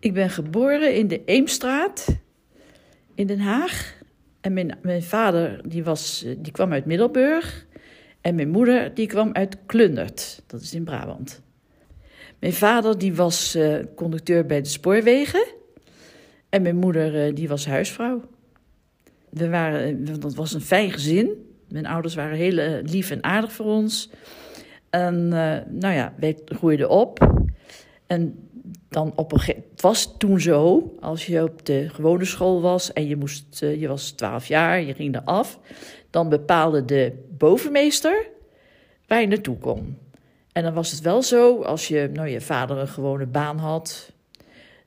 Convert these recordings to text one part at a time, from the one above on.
Ik ben geboren in de Eemstraat in Den Haag. En mijn, mijn vader die was, eh, die kwam uit Middelburg. En mijn moeder die kwam uit Klundert, dat is in Brabant. Mijn vader die was uh, conducteur bij de spoorwegen. En mijn moeder uh, die was huisvrouw. We waren, dat was een fijn gezin. Mijn ouders waren heel lief en aardig voor ons. En nou ja, wij groeiden op. En dan op een het was toen zo, als je op de gewone school was en je, moest, je was 12 jaar, je ging er af, dan bepaalde de bovenmeester waar je naartoe kon. En dan was het wel zo, als je, nou, je vader een gewone baan had,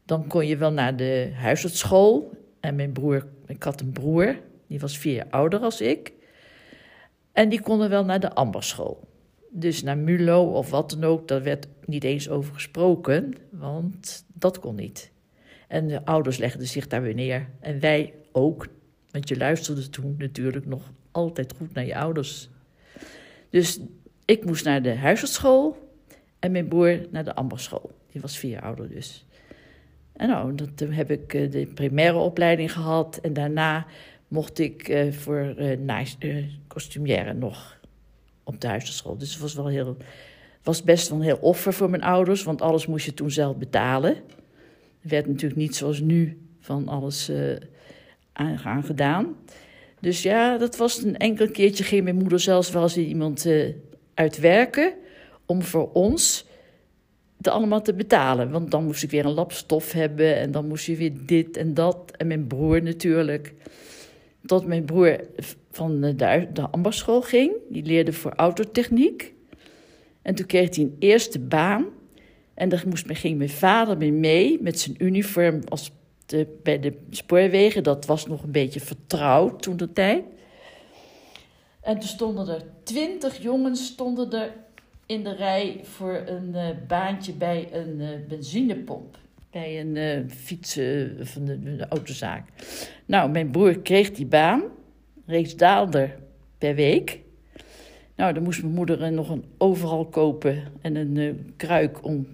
dan kon je wel naar de huisartsschool. En mijn broer, ik had een broer, die was vier jaar ouder als ik. En die konden wel naar de amberschool. Dus naar Mulo of wat dan ook, daar werd niet eens over gesproken, want dat kon niet. En de ouders legden zich daar weer neer. En wij ook, want je luisterde toen natuurlijk nog altijd goed naar je ouders. Dus ik moest naar de huisartsschool en mijn broer naar de amberschool. Die was vier ouder dus. En nou, toen heb ik eh, de primaire opleiding gehad. En daarna mocht ik uh, voor uh, uh, costumière nog op de. Dus het was, wel heel, was best wel een heel offer voor mijn ouders. Want alles moest je toen zelf betalen. Er werd natuurlijk niet zoals nu van alles aan gedaan. Dus ja, dat was een enkel keertje. Ging mijn moeder zelfs wel eens iemand uitwerken om voor ons het allemaal te betalen. Want dan moest ik weer een lap stof hebben en dan moest je weer dit en dat. En mijn broer natuurlijk. Tot mijn broer van de, de ambasschool ging. Die leerde voor autotechniek. En toen kreeg hij een eerste baan. En daar moest, ging mijn vader mee mee met zijn uniform als de, bij de spoorwegen. Dat was nog een beetje vertrouwd toen de tijd. En toen stonden er twintig jongens stonden er in de rij voor een uh, baantje bij een uh, benzinepomp. Bij een uh, fiets van de, autozaak. Nou, mijn broer kreeg die baan. Reeks daalder per week. Nou, dan moest mijn moeder nog een overal kopen en een kruik om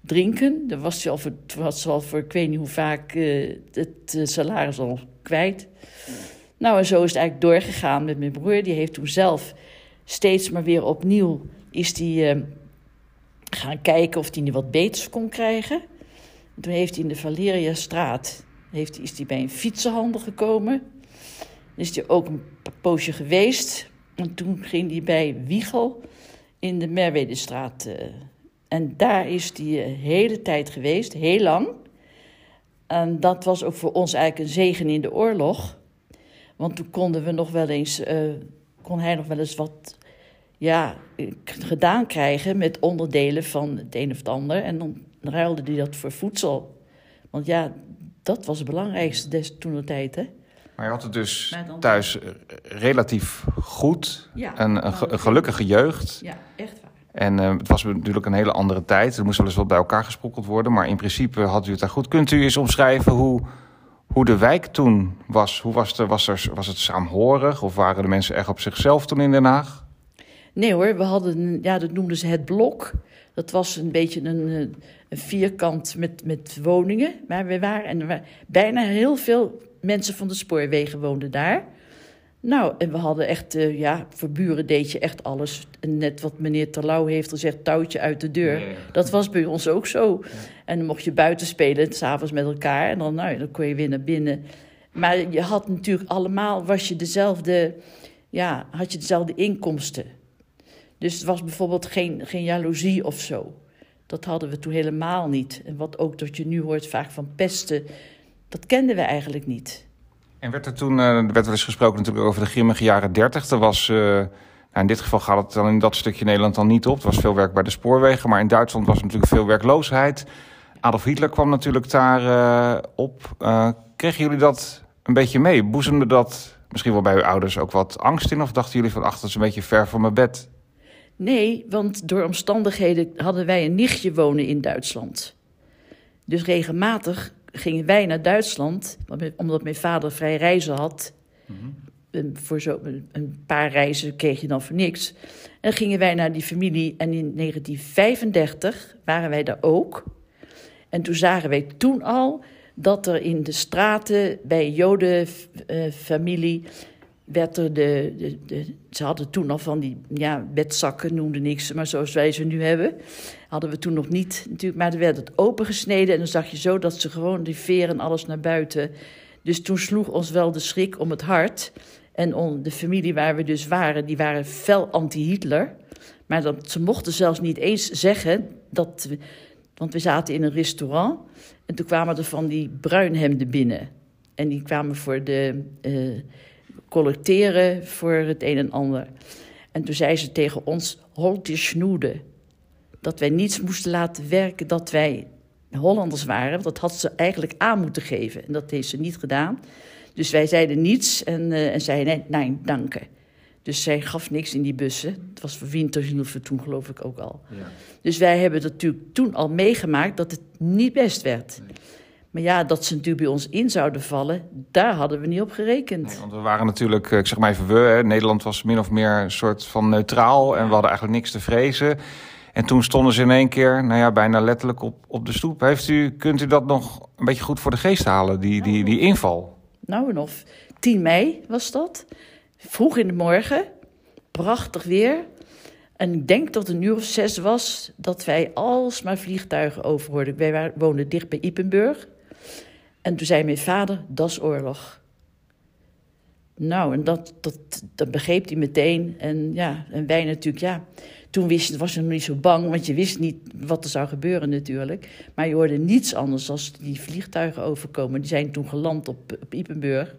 drinken. Dan was ze al voor, was al voor ik weet niet hoe vaak het salaris al kwijt. Nou, en zo is het eigenlijk doorgegaan met mijn broer. Die heeft toen zelf steeds maar weer opnieuw is die, uh, gaan kijken of hij nu wat beters kon krijgen. En toen heeft hij in de Valeriastraat heeft, is hij bij een fietsenhandel gekomen. Dan is hij ook een poosje geweest. En toen ging hij bij Wiegel in de Merwedestraat. Uh, en daar is hij de uh, hele tijd geweest, heel lang. En dat was ook voor ons eigenlijk een zegen in de oorlog. Want toen konden we nog wel eens, uh, kon hij nog wel eens wat ja, gedaan krijgen met onderdelen van het een of het ander. En dan ruilde hij dat voor voedsel. Want ja, dat was het belangrijkste des toen de tijd, hè. Maar je had het dus thuis eh, relatief goed. Ja, een, een, gelukkige jeugd. Ja, echt waar. En uh, het was natuurlijk een hele andere tijd. Er moest wel eens wat bij elkaar gesprokkeld worden. Maar in principe had u het daar goed. Kunt u eens omschrijven hoe hoe de wijk toen was. Hoe was, de, was, er, was het saamhorig of waren de mensen echt op zichzelf toen in Den Haag? Nee hoor, we hadden, ja, dat noemden ze het blok. Dat was een beetje een, een vierkant met, met woningen waar we waren. En er waren bijna heel veel mensen van de spoorwegen woonden daar. Nou, en we hadden echt, uh, ja, voor buren deed je echt alles. En net wat meneer Terlouw heeft gezegd, touwtje uit de deur. Dat was bij ons ook zo. En dan mocht je buiten spelen, s'avonds met elkaar. En dan, nou, dan kon je weer naar binnen. Maar je had natuurlijk allemaal, was je dezelfde, ja, had je dezelfde inkomsten. Dus het was bijvoorbeeld geen, geen jaloezie of zo. Dat hadden we toen helemaal niet. En wat ook dat je nu hoort vaak van pesten, dat kenden we eigenlijk niet. En werd er toen, uh, er werd wel eens gesproken natuurlijk over de grimmige jaren 30. Er was, uh, nou in dit geval gaat het dan in dat stukje Nederland dan niet op. Er was veel werk bij de spoorwegen, maar in Duitsland was natuurlijk veel werkloosheid. Adolf Hitler kwam natuurlijk daar uh, op. kregen jullie dat een beetje mee? Boezemde dat misschien wel bij uw ouders ook wat angst in? Of dachten jullie van, ach, dat is een beetje ver van mijn bed? Nee, want door omstandigheden hadden wij een nichtje wonen in Duitsland. Dus regelmatig gingen wij naar Duitsland, omdat mijn vader vrij reizen had. Mm Voor zo, een paar reizen kreeg je dan voor niks. En dan gingen wij naar die familie en in 1935 waren wij daar ook. En toen zagen wij toen al dat er in de straten bij Jodenfamilie werd er de, de, de, Ze hadden toen al van die ja, bedzakken, noemde niks, maar zoals wij ze nu hebben, hadden we toen nog niet natuurlijk. Maar er werd het opengesneden en dan zag je zo dat ze gewoon die veren alles naar buiten. Dus toen sloeg ons wel de schrik om het hart. En on, de familie waar we dus waren, die waren fel anti-Hitler. Maar dat, ze mochten zelfs niet eens zeggen dat. Want we zaten in een restaurant en toen kwamen er van die bruinhemden binnen. En die kwamen voor de. Uh, collecteren voor het een en ander. En toen zei ze tegen ons: Holt je snoede. Dat wij niets moesten laten werken, dat wij Hollanders waren. Dat had ze eigenlijk aan moeten geven. En dat heeft ze niet gedaan. Dus wij zeiden niets en, uh, en zei nee, nee, danken. Dus zij gaf niks in die bussen. Het was voor Winterhilfe toen geloof ik ook al. Ja. Dus wij hebben natuurlijk toen al meegemaakt dat het niet best werd. Nee. Maar ja, dat ze natuurlijk bij ons in zouden vallen, daar hadden we niet op gerekend. Nee, want we waren natuurlijk, ik zeg maar even we, hè, Nederland was min of meer een soort van neutraal en we hadden eigenlijk niks te vrezen. En toen stonden ze in één keer, nou ja, bijna letterlijk op, op de stoep. Heeft u, kunt u dat nog een beetje goed voor de geest halen, die, die, die inval? Nou en of. 10 mei was dat. Vroeg in de morgen. Prachtig weer. En ik denk dat het een uur of zes was dat wij alsmaar vliegtuigen overhoorden. Wij woonden dicht bij Ipenburg. En toen zei mijn vader, dat is oorlog. Nou, en dat, dat, dat begreep hij meteen. En ja, en wij natuurlijk, ja. Toen wist, was je nog niet zo bang, want je wist niet wat er zou gebeuren natuurlijk. Maar je hoorde niets anders als die vliegtuigen overkomen. Die zijn toen geland op, op Ipenburg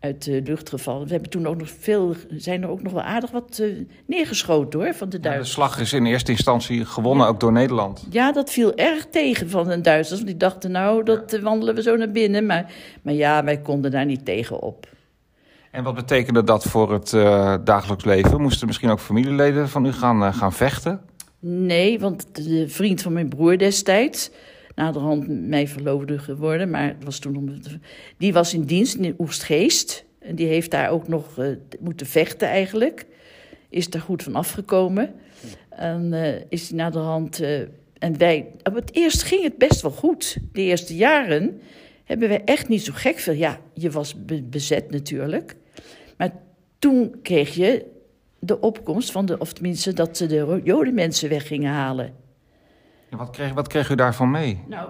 uit de luchtgeval. We hebben toen ook nog veel, zijn er ook nog wel aardig wat uh, neergeschoten hoor, van de Duitsers. Ja, de slag is in eerste instantie gewonnen, ook door Nederland. Ja, dat viel erg tegen van de Duitsers. Want die dachten, nou, dat ja. wandelen we zo naar binnen. Maar, maar ja, wij konden daar niet tegen op. En wat betekende dat voor het uh, dagelijks leven? Moesten misschien ook familieleden van u gaan, uh, gaan vechten? Nee, want de vriend van mijn broer destijds naderhand mij verloofde geworden, maar het was toen die was in dienst in Oestgeest. En die heeft daar ook nog uh, moeten vechten eigenlijk. Is daar goed van afgekomen. En uh, is hij naderhand... Uh, en wij... Op het eerst ging het best wel goed. De eerste jaren hebben wij echt niet zo gek veel... Ja, je was be bezet natuurlijk. Maar toen kreeg je de opkomst van de... Of tenminste dat ze de jodenmensen weg gingen halen. Ja, wat, kreeg, wat u daarvan mee? Nou,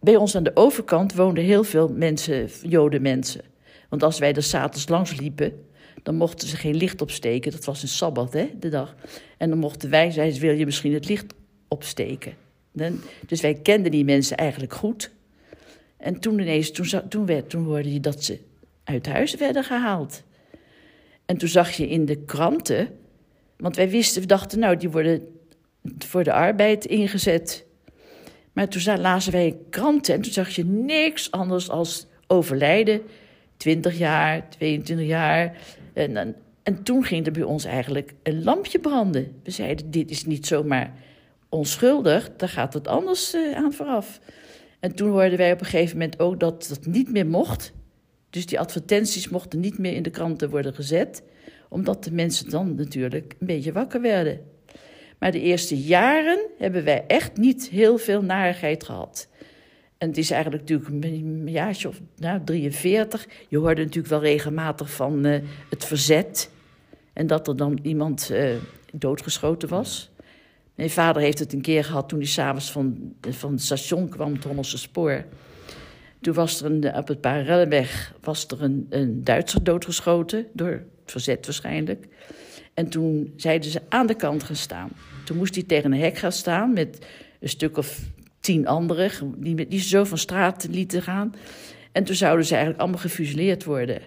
bij ons aan de overkant woonden heel veel mensen, jodenmensen. Want als wij er s'avonds langs liepen, dan mochten ze geen licht opsteken. Dat was een sabbat, hè, de dag. En dan mochten wij, zeiden wil je misschien het licht opsteken? Dus wij kenden die mensen eigenlijk goed. En toen ineens, toen, toen, werd, toen hoorde je dat ze uit huis werden gehaald. En toen zag je in de kranten, want wij wisten, we dachten, nou, die worden voor de arbeid ingezet. Maar toen lazen wij kranten en toen zag je niks anders als overlijden. 20 jaar, 22 jaar. En, en, en toen ging er bij ons eigenlijk een lampje branden. We zeiden, dit is niet zomaar onschuldig, daar gaat het anders uh, aan vooraf. En toen hoorden wij op een gegeven moment ook dat dat niet meer mocht. Dus die advertenties mochten niet meer in de kranten worden gezet, omdat de mensen dan natuurlijk een beetje wakker werden. Maar de eerste jaren hebben wij echt niet heel veel narigheid gehad. En het is eigenlijk natuurlijk een jaartje of nou, 43. Je hoorde natuurlijk wel regelmatig van uh, het verzet. En dat er dan iemand uh, doodgeschoten was. Mijn vader heeft het een keer gehad toen hij s'avonds van, van het station kwam, het Hondelse Spoor. Toen was er een, op het Parallelweg was er een, een Duitser doodgeschoten, door het verzet waarschijnlijk. En toen zeiden ze aan de kant gaan staan. Toen moest hij tegen een hek gaan staan met een stuk of tien anderen... die, die ze zo van straat lieten gaan. En toen zouden ze eigenlijk allemaal gefusilleerd worden.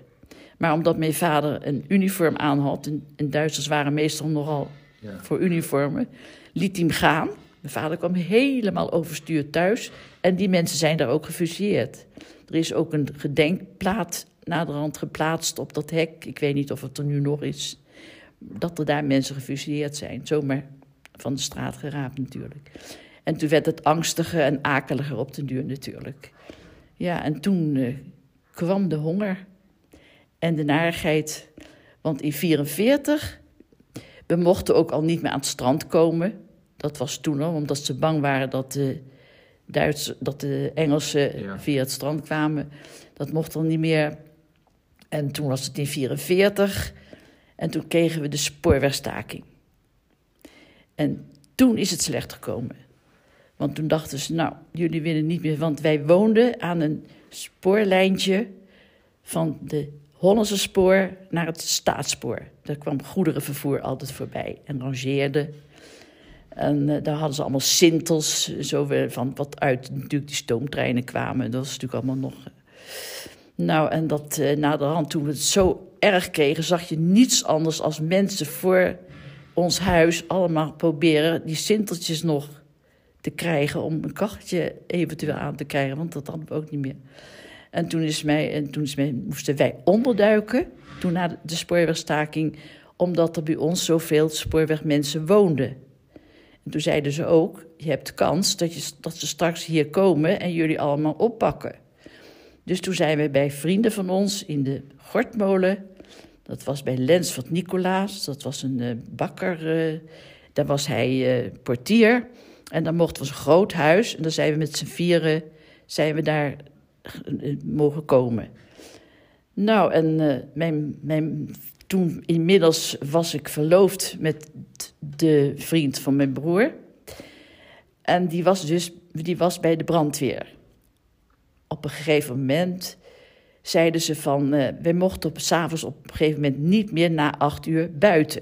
Maar omdat mijn vader een uniform aan had... en, en Duitsers waren meestal nogal ja. voor uniformen... liet hij hem gaan. Mijn vader kwam helemaal overstuur thuis... en die mensen zijn daar ook gefusilleerd. Er is ook een gedenkplaat naderhand geplaatst op dat hek. Ik weet niet of het er nu nog is dat er daar mensen gefusilleerd zijn. Zomaar van de straat geraapt natuurlijk. En toen werd het angstiger en akeliger op de duur natuurlijk. Ja, en toen uh, kwam de honger en de narigheid. Want in 1944, we mochten ook al niet meer aan het strand komen. Dat was toen al, omdat ze bang waren dat de, Duits, dat de Engelsen Ja. via het strand kwamen. Dat mocht dan niet meer. En toen was het in 44 en toen kregen we de spoorwegstaking. En toen is het slecht gekomen. Want toen dachten ze, nou, jullie willen niet meer... Want wij woonden aan een spoorlijntje van de Hollandse spoor naar het staatsspoor. Daar kwam goederenvervoer altijd voorbij en rangeerde. En eh, daar hadden ze allemaal sintels, zo van wat uit natuurlijk die stoomtreinen kwamen. Dat was natuurlijk allemaal nog... eh. Nou, en dat eh na toen we het zo erg kregen, zag je niets anders als mensen voor ons huis allemaal proberen die sinteltjes nog te krijgen om een kacheltje eventueel aan te krijgen, want dat hadden we ook niet meer. En toen, is mij, en toen is mij, moesten wij onderduiken, toen na de, spoorwegstaking, omdat er bij ons zoveel spoorwegmensen woonden. En toen zeiden ze ook, je hebt kans dat, je, dat ze straks hier komen en jullie allemaal oppakken. Dus toen zijn we bij vrienden van ons in de Gortmolen. Dat was bij Lens van Nicolaas. Dat was een eh, bakker. eh, daar was hij eh, portier. En dan mochten we een groot huis. En dan zijn we met z'n vieren zijn we daar mogen komen. Nou, en mijn, mijn, toen inmiddels was ik verloofd met de vriend van mijn broer. En die was dus die was bij de brandweer. Op een gegeven moment zeiden ze van... eh wij mochten op, s'avonds op een gegeven moment niet meer na acht uur buiten.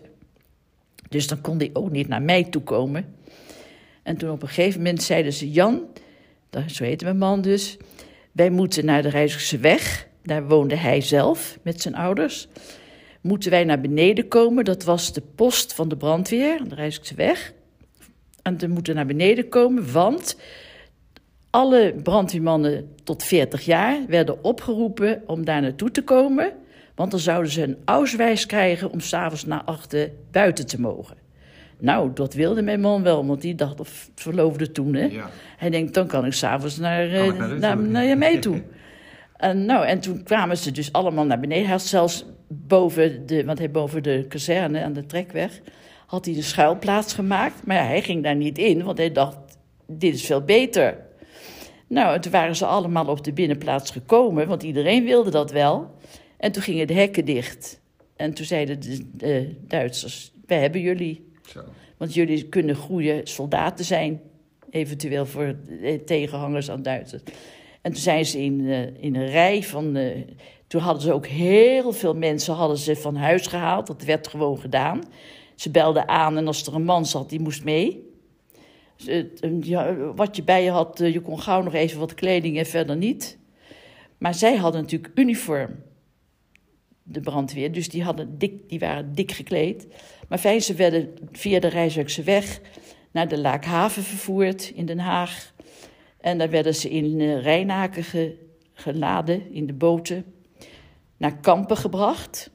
Dus dan kon hij ook niet naar mij toe komen. En toen op een gegeven moment zeiden ze... Jan, dat- zo heette mijn man dus... wij moeten naar de Rijsselse weg. Daar woonde hij zelf met zijn ouders. Moeten wij naar beneden komen. Dat was de post van de brandweer, de Rijsselse weg. En we moeten naar beneden komen, want alle brandweermannen tot 40 jaar werden opgeroepen om daar naartoe te komen. Want dan zouden ze een auswijs krijgen om s'avonds na achten buiten te mogen. Nou, dat wilde mijn man wel, want die dacht, of verloofde toen, hè. Ja. Hij denkt, dan kan ik s'avonds naar, Kan ik eh, naar naar, naar je mee toe. En, nou, en toen kwamen ze dus allemaal naar beneden. Hij had zelfs boven de, want hij boven de kazerne aan de trekweg, had hij een schuilplaats gemaakt. Maar ja, hij ging daar niet in, want hij dacht, dit is veel beter. Nou, en toen waren ze allemaal op de binnenplaats gekomen, want iedereen wilde dat wel. En toen gingen de hekken dicht. En toen zeiden de, de Duitsers, wij hebben jullie. Zo. Want jullie kunnen goede soldaten zijn, eventueel voor tegenhangers aan Duitsers. En toen zijn ze in, eh, in een rij van. eh, toen hadden ze ook heel veel mensen hadden ze van huis gehaald. Dat werd gewoon gedaan. Ze belden aan en als er een man zat, die moest mee. Ze- eh, ja, wat je bij je had, eh, je kon gauw nog even wat kleding en verder niet. Maar zij hadden natuurlijk uniform, de brandweer. Dus die, hadden dik, die waren dik gekleed. Maar fijn, ze werden via de Rijswijkse weg naar de Laakhaven vervoerd in Den Haag. En daar werden ze in uh, Rijnaken ge- geladen, in de boten, naar Kampen gebracht.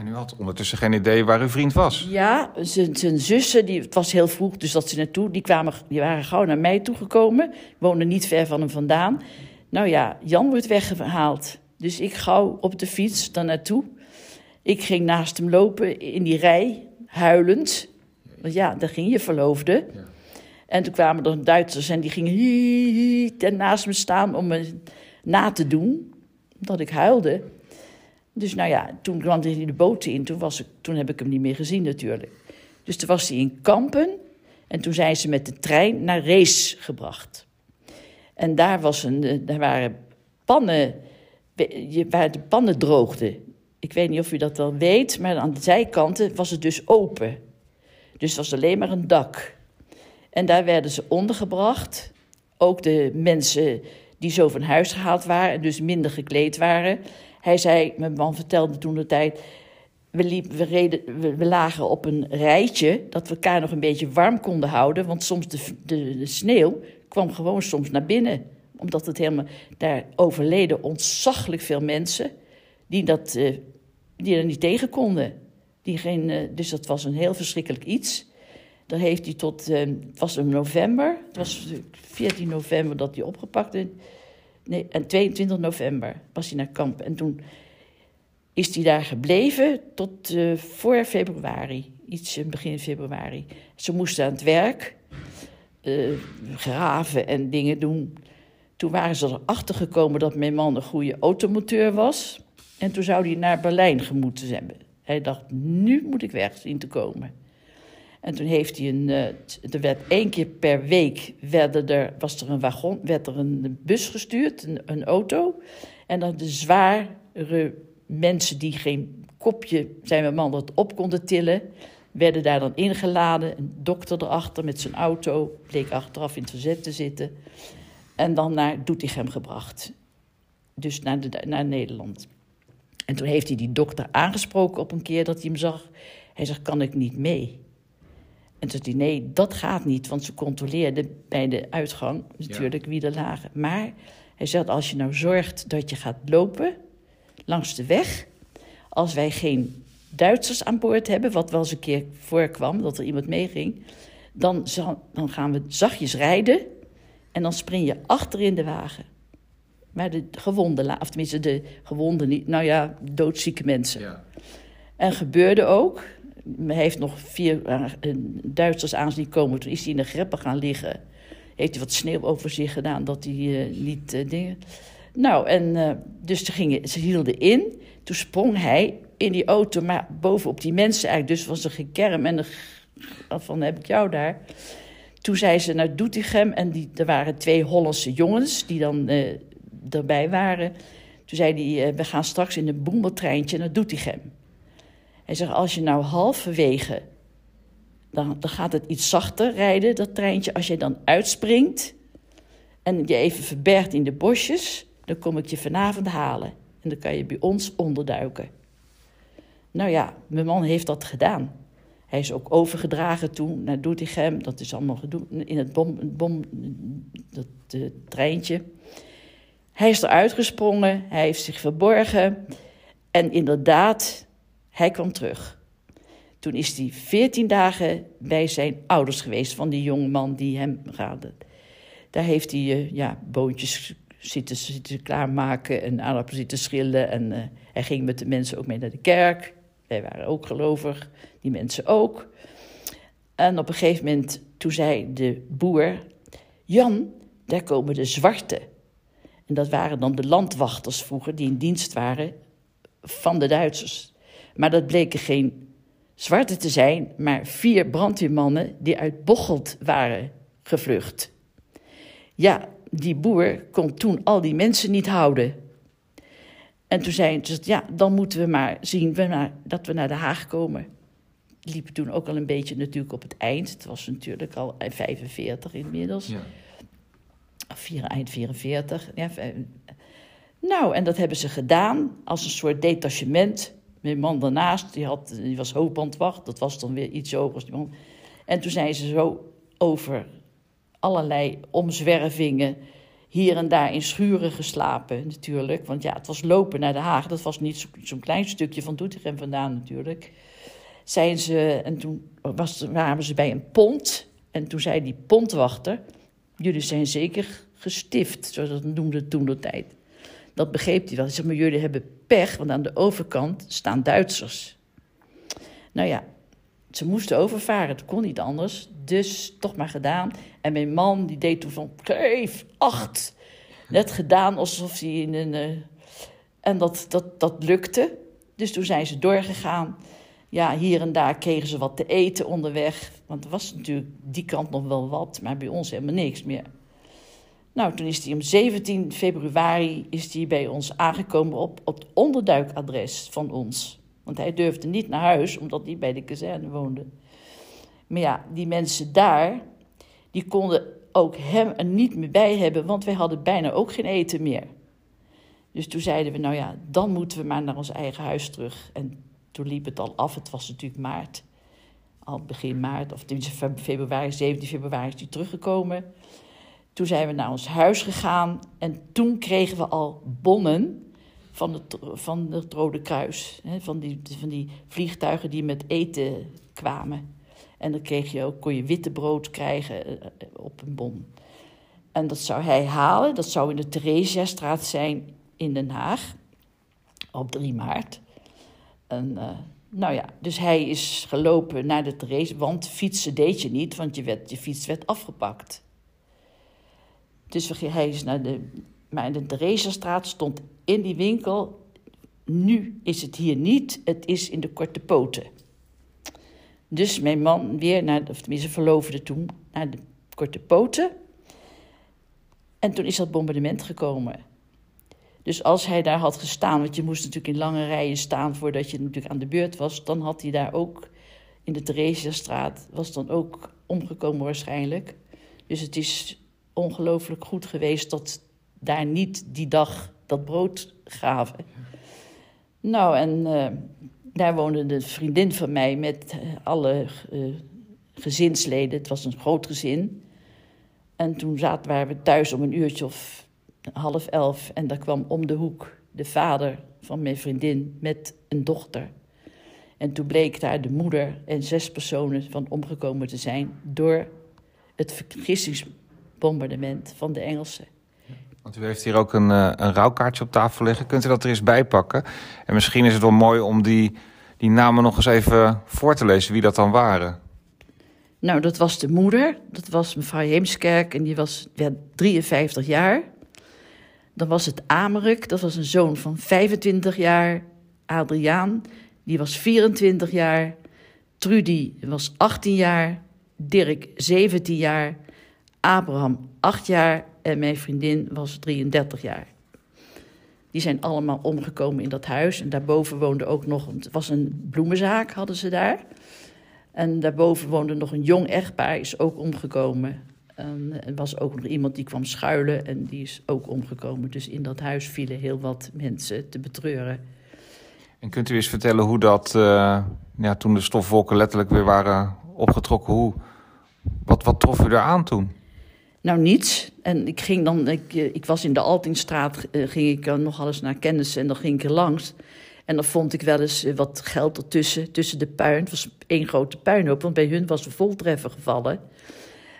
En u had ondertussen geen idee waar uw vriend was. Ja, zijn, zussen, die, het was heel vroeg, dus dat ze naartoe, die, kwamen, die waren gauw naar mij toegekomen. Woonden niet ver van hem vandaan. Nou ja, Jan wordt weggehaald. Dus ik gauw op de fiets daar naartoe. Ik ging naast hem lopen in die rij, huilend. Want ja, daar ging je verloofde. Ja. En toen kwamen er Duitsers en die gingen hie, ten naast me staan om me na te doen. Dat ik huilde. Dus nou ja, toen kwam hij de boot in. Toen, was ik, toen heb ik hem niet meer gezien natuurlijk. Dus toen was hij in Kampen. En toen zijn ze met de trein naar Rees gebracht. En daar, was een, eh, daar waren pannen, waar de pannen droogden. Ik weet niet of u dat wel weet, maar aan de zijkanten was het dus open. Dus het was alleen maar een dak. En daar werden ze ondergebracht. Ook de mensen die zo van huis gehaald waren, en dus minder gekleed waren. Hij zei, mijn man vertelde toen de tijd. We, liep, we, reden, we, lagen op een rijtje dat we elkaar nog een beetje warm konden houden. Want soms de, de, sneeuw kwam gewoon soms naar binnen. Omdat het helemaal. Daar overleden ontzaglijk veel mensen die, dat, eh, die er niet tegen konden. Die geen, eh, dus dat was een heel verschrikkelijk iets. Daar heeft hij tot, eh, het was in november, het was 14 november dat hij opgepakt is. Nee, en 22 november was hij naar kamp. En toen is hij daar gebleven tot eh, voor februari, iets in begin februari. Ze moesten aan het werk. Eh, graven en dingen doen. Toen waren ze erachter gekomen dat mijn man een goede automonteur was. En toen zou hij naar Berlijn gemoeten hebben. Hij dacht, nu moet ik weg zien te komen. En toen heeft hij een. Uh, er werd één keer per week er, was er een wagon, werd er een bus gestuurd, een, een auto. En dan de zware mensen die geen kopje, zijn mijn man, dat op konden tillen, werden daar dan ingeladen. Een dokter erachter met zijn auto, bleek achteraf in het verzet te zitten. En dan naar Doetinchem gebracht. Dus naar, de, naar Nederland. En toen heeft hij die dokter aangesproken op een keer dat hij hem zag. Hij zegt, kan ik niet mee? En toen zei hij, nee, dat gaat niet. Want ze controleerden bij de uitgang natuurlijk wie er lagen. Maar hij zegt, als je nou zorgt dat je gaat lopen langs de weg... als wij geen Duitsers aan boord hebben, wat wel eens een keer voorkwam, dat er iemand meeging... Dan, dan gaan we zachtjes rijden en dan spring je achter in de wagen. Maar de gewonden, of tenminste de gewonden niet, nou ja, doodzieke mensen. Ja. En gebeurde ook. Heeft nog vier uh, Duitsers aan zien komen. Toen is hij in de greppen gaan liggen. Heeft hij wat sneeuw over zich gedaan dat hij uh, niet uh, dingen. Nou, en dus ze, gingen, ze hielden in. Toen sprong hij in die auto, maar bovenop die mensen eigenlijk. Dus was er geen kerm en van heb ik jou daar. Toen zei ze naar Doetinchem en die, er waren twee Hollandse jongens die dan erbij waren. Toen zei hij, we gaan straks in een boemeltreintje naar Doetinchem. Hij zegt, als je nou halverwege, dan, dan gaat het iets zachter rijden, dat treintje. Als je dan uitspringt en je even verbergt in de bosjes, dan kom ik je vanavond halen. En dan kan je bij ons onderduiken. Nou ja, mijn man heeft dat gedaan. Hij is ook overgedragen toen naar Doetinchem. Dat is allemaal gedoe in het bom, bom dat uh, treintje. Hij is eruit gesprongen, hij heeft zich verborgen. En inderdaad, hij kwam terug. Toen is hij veertien dagen bij zijn ouders geweest van die jonge man die hem raadde. Daar heeft hij uh, ja, boontjes zitten, zitten klaarmaken en aardappelen zitten schillen. En uh, hij ging met de mensen ook mee naar de kerk. Wij waren ook gelovig, die mensen ook. En op een gegeven moment, toen zei de boer: Jan, daar komen de zwarte. En dat waren dan de landwachters vroeger, die in dienst waren van de Duitsers. Maar dat bleken geen zwarte te zijn, maar vier brandweermannen die uit Bocholt waren gevlucht. Ja, die boer kon toen al die mensen niet houden. En toen zei ze, ja, dan moeten we maar zien dat we naar Den Haag komen. Liepen toen ook al een beetje natuurlijk op het eind. Het was natuurlijk al 45 inmiddels. Ja. Vier, eind 44. Ja, nou, en dat hebben ze gedaan als een soort detachement. Mijn man daarnaast, die, had, die was hoofdbandwacht. Dat was dan weer iets hoger die man. En toen zijn ze zo over allerlei omzwervingen hier en daar in schuren geslapen natuurlijk. Want ja, het was lopen naar Den Haag. Dat was niet zo'n klein stukje van Doetinchem vandaan natuurlijk. Zijn ze, en toen was, waren ze bij een pont. En toen zei die pontwachter... jullie zijn zeker gestift, zoals dat noemde toen de tijd. Dat begreep hij wel. Hij zei, jullie hebben pech, want aan de overkant staan Duitsers. Nou ja, ze moesten overvaren, het kon niet anders. Dus toch maar gedaan. En mijn man die deed toen van, geef, acht. Net gedaan alsof hij in een... Uh... en dat, dat, dat lukte. Dus toen zijn ze doorgegaan. Ja, hier en daar kregen ze wat te eten onderweg. Want er was natuurlijk die kant nog wel wat, maar bij ons helemaal niks meer. Nou, toen is hij om 17 februari is hij bij ons aangekomen op, op het onderduikadres van ons. Want hij durfde niet naar huis, omdat hij bij de kazerne woonde. Maar ja, die mensen daar, die konden ook hem er niet meer bij hebben, want wij hadden bijna ook geen eten meer. Dus toen zeiden we, nou ja, dan moeten we maar naar ons eigen huis terug. En toen liep het al af, het was natuurlijk maart, al begin maart, of tenminste februari, 17 februari is hij teruggekomen. Toen zijn we naar ons huis gegaan en toen kregen we al bonnen van het, van het Rode Kruis. Hè, van, die, van die vliegtuigen die met eten kwamen. En dan kreeg je ook, kon je witte brood krijgen eh, eh, op een bon. En dat zou hij halen. Dat zou in de Theresiastraat zijn in Den Haag. Op 3 maart. En uh, Nou ja, dus hij is gelopen naar de Therese, want fietsen deed je niet, want je, werd, je fiets werd afgepakt. Dus hij is naar de. Maar de stond in die winkel. Nu is het hier niet, het is in de korte poten. Dus mijn man weer naar, of tenminste verloofde toen, naar de korte poten. En toen is dat bombardement gekomen. Dus als hij daar had gestaan, want je moest natuurlijk in lange rijen staan voordat je natuurlijk aan de beurt was, dan had hij daar ook in de Theresiastraat, was dan ook omgekomen waarschijnlijk. Dus het is ongelooflijk goed geweest dat daar niet die dag dat brood gaven. Nou, en uh, daar woonde een vriendin van mij met uh, alle uh, gezinsleden. Het was een groot gezin. En toen zaten, waren we thuis om een uurtje of half elf. En daar kwam om de hoek de vader van mijn vriendin met een dochter. En toen bleek daar de moeder en zes personen van omgekomen te zijn door het vergissingsbombardement van de Engelsen. Want u heeft hier ook een, uh, een rouwkaartje op tafel liggen. Kunt u dat er eens bij pakken? En misschien is het wel mooi om die, die namen nog eens even voor te lezen, wie dat dan waren. Nou, dat was de moeder. Dat was mevrouw Heemskerk en die was werd 53 jaar. Dan was het Ameruk, dat was een zoon van 25 jaar. Adriaan, die was 24 jaar. Trudy was 18 jaar. Dirk 17 jaar. Abraham 8 jaar. En mijn vriendin was 33 jaar. Die zijn allemaal omgekomen in dat huis. En daarboven woonde ook nog, het was een bloemenzaak, hadden ze daar. En daarboven woonde nog een jong echtpaar, is ook omgekomen. En er was ook nog iemand die kwam schuilen en die is ook omgekomen. Dus in dat huis vielen heel wat mensen te betreuren. En kunt u eens vertellen hoe dat, uh, ja, toen de stofwolken letterlijk weer waren opgetrokken, hoe, wat, wat trof u daar aan toen? Nou, niets. En ik ging dan, ik, ik was in de Altingstraat, uh, ging ik uh, nog alles naar kennis en dan ging ik er langs. En dan vond ik wel eens wat geld ertussen, tussen de puin. Het was één grote puinhoop, want bij hun was een voltreffer gevallen.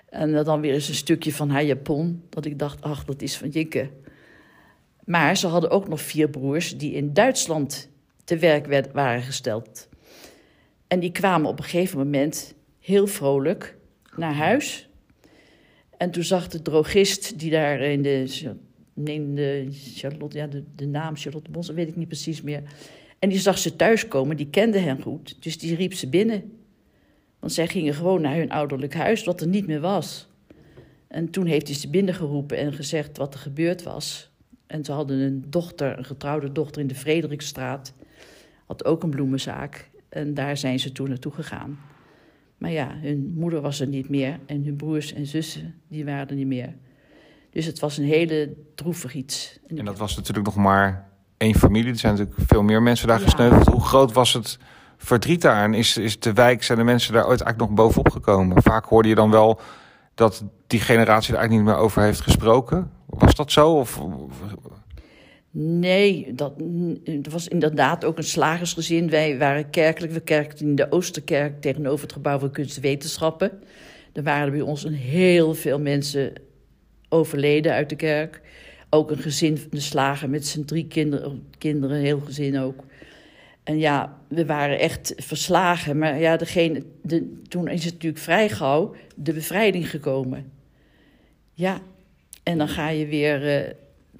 En dan weer eens een stukje van haar japon. Dat ik dacht, ach, dat is van Jikke. Maar ze hadden ook nog vier broers die in Duitsland te werk werd, waren gesteld. En die kwamen op een gegeven moment heel vrolijk naar huis. En toen zag de drogist die daar in de, in de Charlotte, ja, de, de naam Charlotte Bos, weet ik niet precies meer. En die zag ze thuiskomen, die kende hen goed. Dus die riep ze binnen. Want zij gingen gewoon naar hun ouderlijk huis, wat er niet meer was. En toen heeft hij ze binnengeroepen en gezegd wat er gebeurd was. En ze hadden een dochter, een getrouwde dochter in de Frederikstraat. Had ook een bloemenzaak. En daar zijn ze toen naartoe gegaan. Maar ja, hun moeder was er niet meer. En hun broers en zussen, die waren er niet meer. Dus het was een hele droevig iets. En dat was natuurlijk nog maar één familie. Er zijn natuurlijk veel meer mensen daar ja. gesneuveld. Hoe groot was het verdriet daar? En is, is de wijk, zijn de mensen daar ooit eigenlijk nog bovenop gekomen? Vaak hoorde je dan wel dat die generatie er eigenlijk niet meer over heeft gesproken. Was dat zo? Of... Nee, dat, het was inderdaad ook een slagersgezin. Wij waren kerkelijk. We kerkten in de Oosterkerk tegenover het gebouw voor kunst en wetenschappen. Er waren bij ons een heel veel mensen overleden uit de kerk. Ook een gezin, de slager met zijn drie kinderen, kinderen, heel gezin ook. En ja, we waren echt verslagen. Maar ja, degene, de, toen is het natuurlijk vrij gauw de bevrijding gekomen. Ja, en dan ga je weer uh,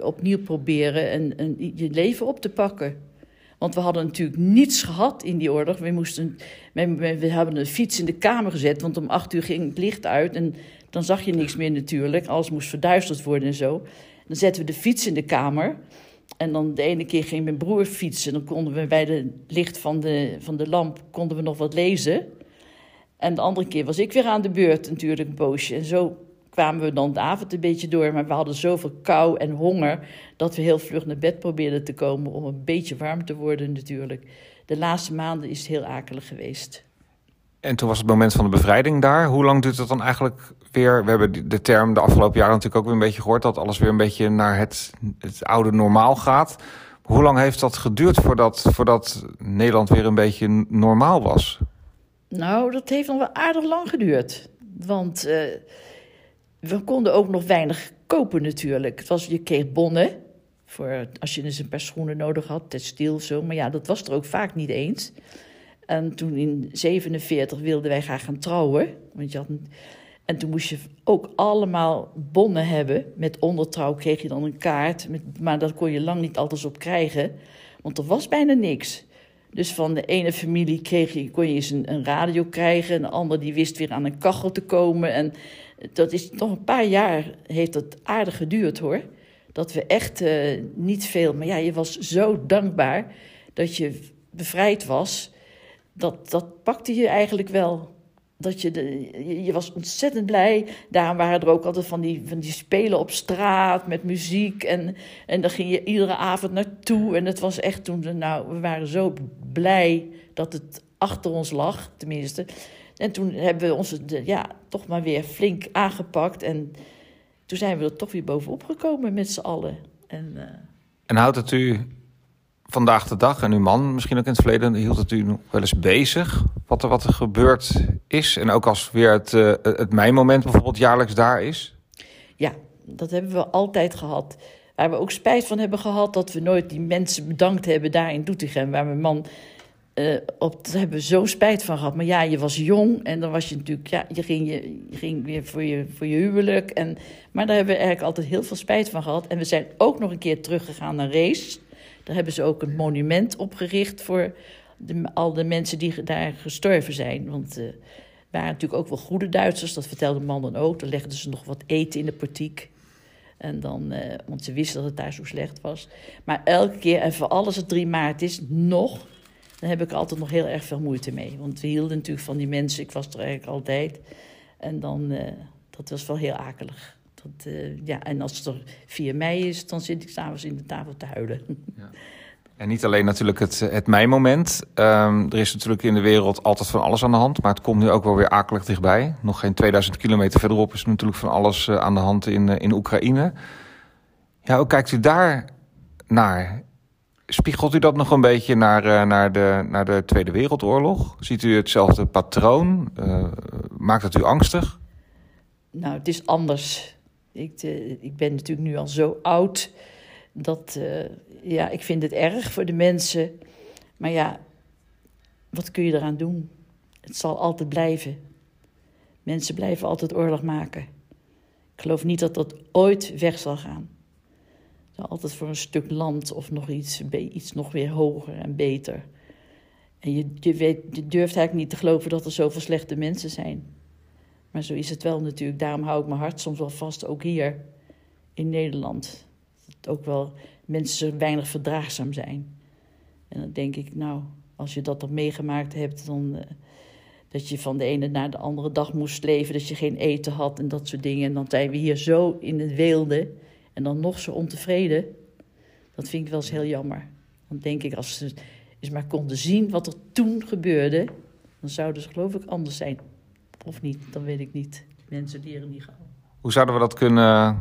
opnieuw proberen en, je leven op te pakken. Want we hadden natuurlijk niets gehad in die oorlog. We, moesten, we, we hebben een fiets in de kamer gezet, want om acht uur ging het licht uit. En dan zag je niks meer natuurlijk. Alles moest verduisterd worden en zo. Dan zetten we de fiets in de kamer. En dan de ene keer ging mijn broer fietsen. Dan konden we bij het licht van de, van de lamp konden we nog wat lezen. En de andere keer was ik weer aan de beurt natuurlijk een poosje. En zo kwamen we dan de avond een beetje door. Maar we hadden zoveel kou en honger dat we heel vlug naar bed probeerden te komen om een beetje warm te worden natuurlijk. De laatste maanden is het heel akelig geweest. En toen was het moment van de bevrijding daar. Hoe lang duurt het dan eigenlijk weer? We hebben de term de afgelopen jaren natuurlijk ook weer een beetje gehoord... dat alles weer een beetje naar het, het oude normaal gaat. Hoe lang heeft dat geduurd voordat, voordat Nederland weer een beetje normaal was? Nou, dat heeft nog wel aardig lang geduurd. Want uh, we konden ook nog weinig kopen natuurlijk. Het was, je kreeg bonnen voor als je dus een paar schoenen nodig had, textiel zo. Maar ja, dat was er ook vaak niet eens. En toen in 47 wilden wij graag gaan trouwen. Want je had. En toen moest je ook allemaal bonnen hebben. Met ondertrouw kreeg je dan een kaart. Met... Maar dat kon je lang niet altijd op krijgen. Want er was bijna niks. Dus van de ene familie kreeg je, kon je eens een, een radio krijgen. En de andere die wist weer aan een kachel te komen. En dat is nog een paar jaar heeft dat aardig geduurd hoor. Dat we echt uh, niet veel. Maar ja, je was zo dankbaar dat je bevrijd was. Dat, dat pakte je eigenlijk wel. Dat je, je was ontzettend blij. Daarom waren er ook altijd van die, van die spelen op straat met muziek. En, en daar ging je iedere avond naartoe. En het was echt toen, nou, we waren zo blij dat het achter ons lag, tenminste. En toen hebben we ons ja, toch maar weer flink aangepakt. En toen zijn we er toch weer bovenop gekomen met z'n allen. En, uh... en houdt het u vandaag de dag en uw man misschien ook in het verleden hield het u wel eens bezig wat er, wat er gebeurd is? En ook als weer het, uh, het mijnmoment bijvoorbeeld jaarlijks daar is? Ja, dat hebben we altijd gehad. Waar we ook spijt van hebben gehad dat we nooit die mensen bedankt hebben daar in Doetinchem. Waar mijn man uh, op, daar hebben we zo spijt van gehad. Maar ja, je was jong en dan was je natuurlijk, ja, je ging, je, je ging weer voor je, voor je huwelijk. En, maar daar hebben we eigenlijk altijd heel veel spijt van gehad. En we zijn ook nog een keer teruggegaan naar Race. Daar hebben ze ook een monument opgericht voor de, al de mensen die daar gestorven zijn. Want uh, waren natuurlijk ook wel goede Duitsers, dat vertelde man dan ook. Dan legden ze nog wat eten in de portiek. En dan, uh, want ze wisten dat het daar zo slecht was. Maar elke keer, en voor alles het 3 maart is, nog, dan heb ik er altijd nog heel erg veel moeite mee. Want we hielden natuurlijk van die mensen, ik was er eigenlijk altijd. En dan, uh, dat was wel heel akelig. Dat, uh, ja, en als het er 4 mei is, dan zit ik s'avonds in de tafel te huilen. Ja. En niet alleen natuurlijk het, het mei-moment. Um, er is natuurlijk in de wereld altijd van alles aan de hand. Maar het komt nu ook wel weer akelig dichtbij. Nog geen 2000 kilometer verderop is natuurlijk van alles uh, aan de hand in, uh, in Oekraïne. Ja, hoe kijkt u daar naar? Spiegelt u dat nog een beetje naar, uh, naar, de, naar de Tweede Wereldoorlog? Ziet u hetzelfde patroon? maakt het u angstig? Nou, het is anders. Ik, ik ben natuurlijk nu al zo oud dat, uh, ja, ik vind het erg voor de mensen. Maar ja, wat kun je eraan doen? Het zal altijd blijven. Mensen blijven altijd oorlog maken. Ik geloof niet dat dat ooit weg zal gaan. zal altijd voor een stuk land of nog iets, iets nog weer hoger en beter. En je, je, weet, je durft eigenlijk niet te geloven dat er zoveel slechte mensen zijn. Maar zo is het wel natuurlijk. Daarom hou ik mijn hart soms wel vast, ook hier in Nederland ook wel mensen weinig verdraagzaam zijn. En dan denk ik, nou, als je dat dan meegemaakt hebt, dan uh, dat je van de ene naar de andere dag moest leven, dat je geen eten had en dat soort dingen. En dan zijn we hier zo in het weelde en dan nog zo ontevreden. Dat vind ik wel eens heel jammer. Dan denk ik, als ze eens maar konden zien wat er toen gebeurde, dan zouden ze geloof ik anders zijn. Of niet, dan weet ik niet. Mensen leren niet gauw. Hoe zouden we dat kunnen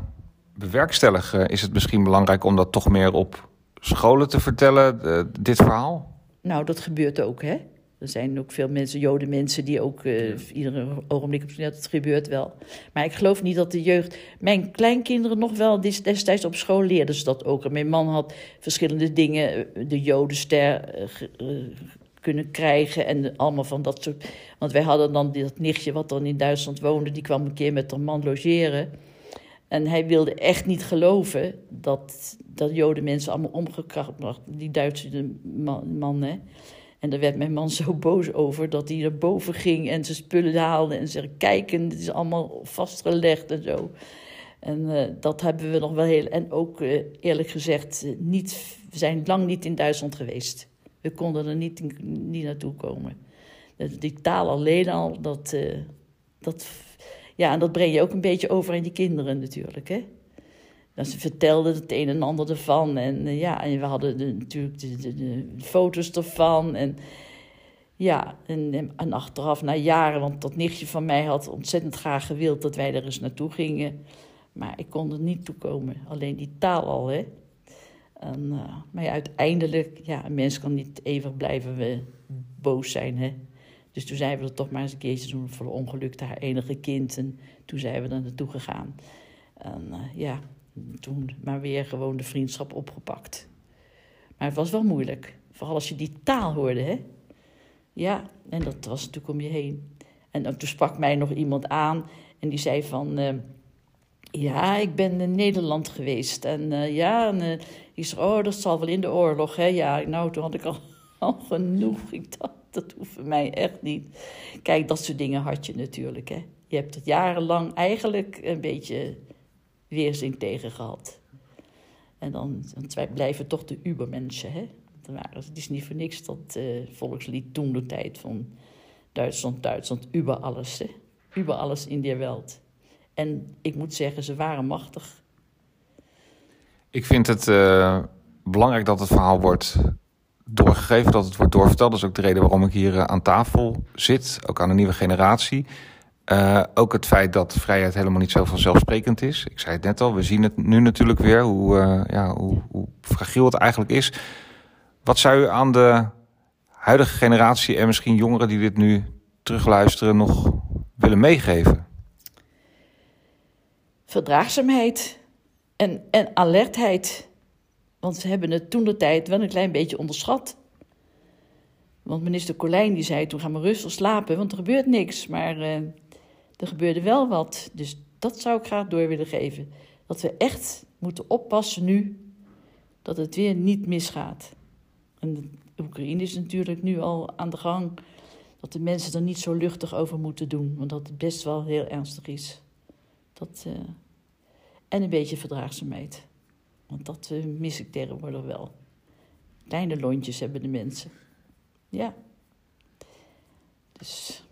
bewerkstelligen, is het misschien belangrijk om dat toch meer op scholen te vertellen, uh, dit verhaal? Nou, dat gebeurt ook, hè. Er zijn ook veel mensen, joden mensen, die ook uh, iedere ogenblik op dat het gebeurt wel. Maar ik geloof niet dat de jeugd. Mijn kleinkinderen nog wel destijds op school leerden ze dat ook. En mijn man had verschillende dingen, eh, de Jodenster uh, kunnen krijgen en allemaal van dat soort. Want wij hadden dan dat nichtje wat dan in Duitsland woonde, die kwam een keer met haar man logeren. En hij wilde echt niet geloven dat, dat Joden mensen allemaal omgekracht die Duitse mannen. En daar werd mijn man zo boos over dat hij naar boven ging en zijn spullen haalde en zei: Kijk, het is allemaal vastgelegd en zo. En uh, dat hebben we nog wel heel. En ook uh, eerlijk gezegd, niet, we zijn lang niet in Duitsland geweest. We konden er niet, niet naartoe komen. Die taal alleen al, dat, dat ja, en dat breng je ook een beetje over aan die kinderen natuurlijk, hè. Dat ze vertelden het een en ander ervan. En uh, ja, en we hadden de, natuurlijk de, de, de, foto's ervan. En ja, en, en achteraf na jaren, want dat nichtje van mij had ontzettend graag gewild dat wij er eens naartoe gingen. Maar ik kon er niet toe komen. Alleen die taal al, hè. En, uh, maar uiteindelijk, ja, een mens kan niet eeuwig blijven we boos zijn, hè. Dus toen zijn we er toch maar eens een keertje doen voor ongeluk haar enige kind. En toen zijn we er naartoe gegaan. En uh, ja, toen maar weer gewoon de vriendschap opgepakt. Maar het was wel moeilijk. Vooral als je die taal hoorde, hè. Ja, en dat was natuurlijk om je heen. En toen sprak mij nog iemand aan en die zei van... eh, ja, ik ben in Nederland geweest. En eh, ja, en, eh, die zei, oh, dat zal wel in de oorlog, hè? Ja, nou, toen had ik al, genoeg. Ik dacht, dat hoeft voor mij echt niet. Kijk, dat soort dingen had je natuurlijk, hè. Je hebt het jarenlang eigenlijk een beetje weerzin tegen gehad. En dan, dan blijven toch de ubermensen, hè. Het is niet voor niks dat uh, volkslied toen de tijd van Duitsland, Duitsland, über alles, hè. Über alles in der Welt. En ik moet zeggen, ze waren machtig. Ik vind het uh, belangrijk dat het verhaal wordt doorgegeven, dat het wordt doorverteld. Dat is ook de reden waarom ik hier uh, aan tafel zit, ook aan de nieuwe generatie. Uh, ook het feit dat vrijheid helemaal niet zo vanzelfsprekend is. Ik zei het net al, we zien het nu natuurlijk weer, hoe, ja, hoe, hoe fragiel het eigenlijk is. Wat zou u aan de huidige generatie en misschien jongeren die dit nu terugluisteren nog willen meegeven? Verdraagzaamheid en, en alertheid. Want ze hebben het toen de tijd wel een klein beetje onderschat. Want minister Colijn die zei toen gaan we rustig slapen, want er gebeurt niks. Maar uh, er gebeurde wel wat. Dus dat zou ik graag door willen geven. Dat we echt moeten oppassen nu dat het weer niet misgaat. En de Oekraïne is natuurlijk nu al aan de gang. Dat de mensen er niet zo luchtig over moeten doen. Want dat best wel heel ernstig is. Dat, uh, en een beetje verdraagzaamheid. Want dat uh, mis ik tegenwoordig wel. Kleine lontjes hebben de mensen. Ja. Dus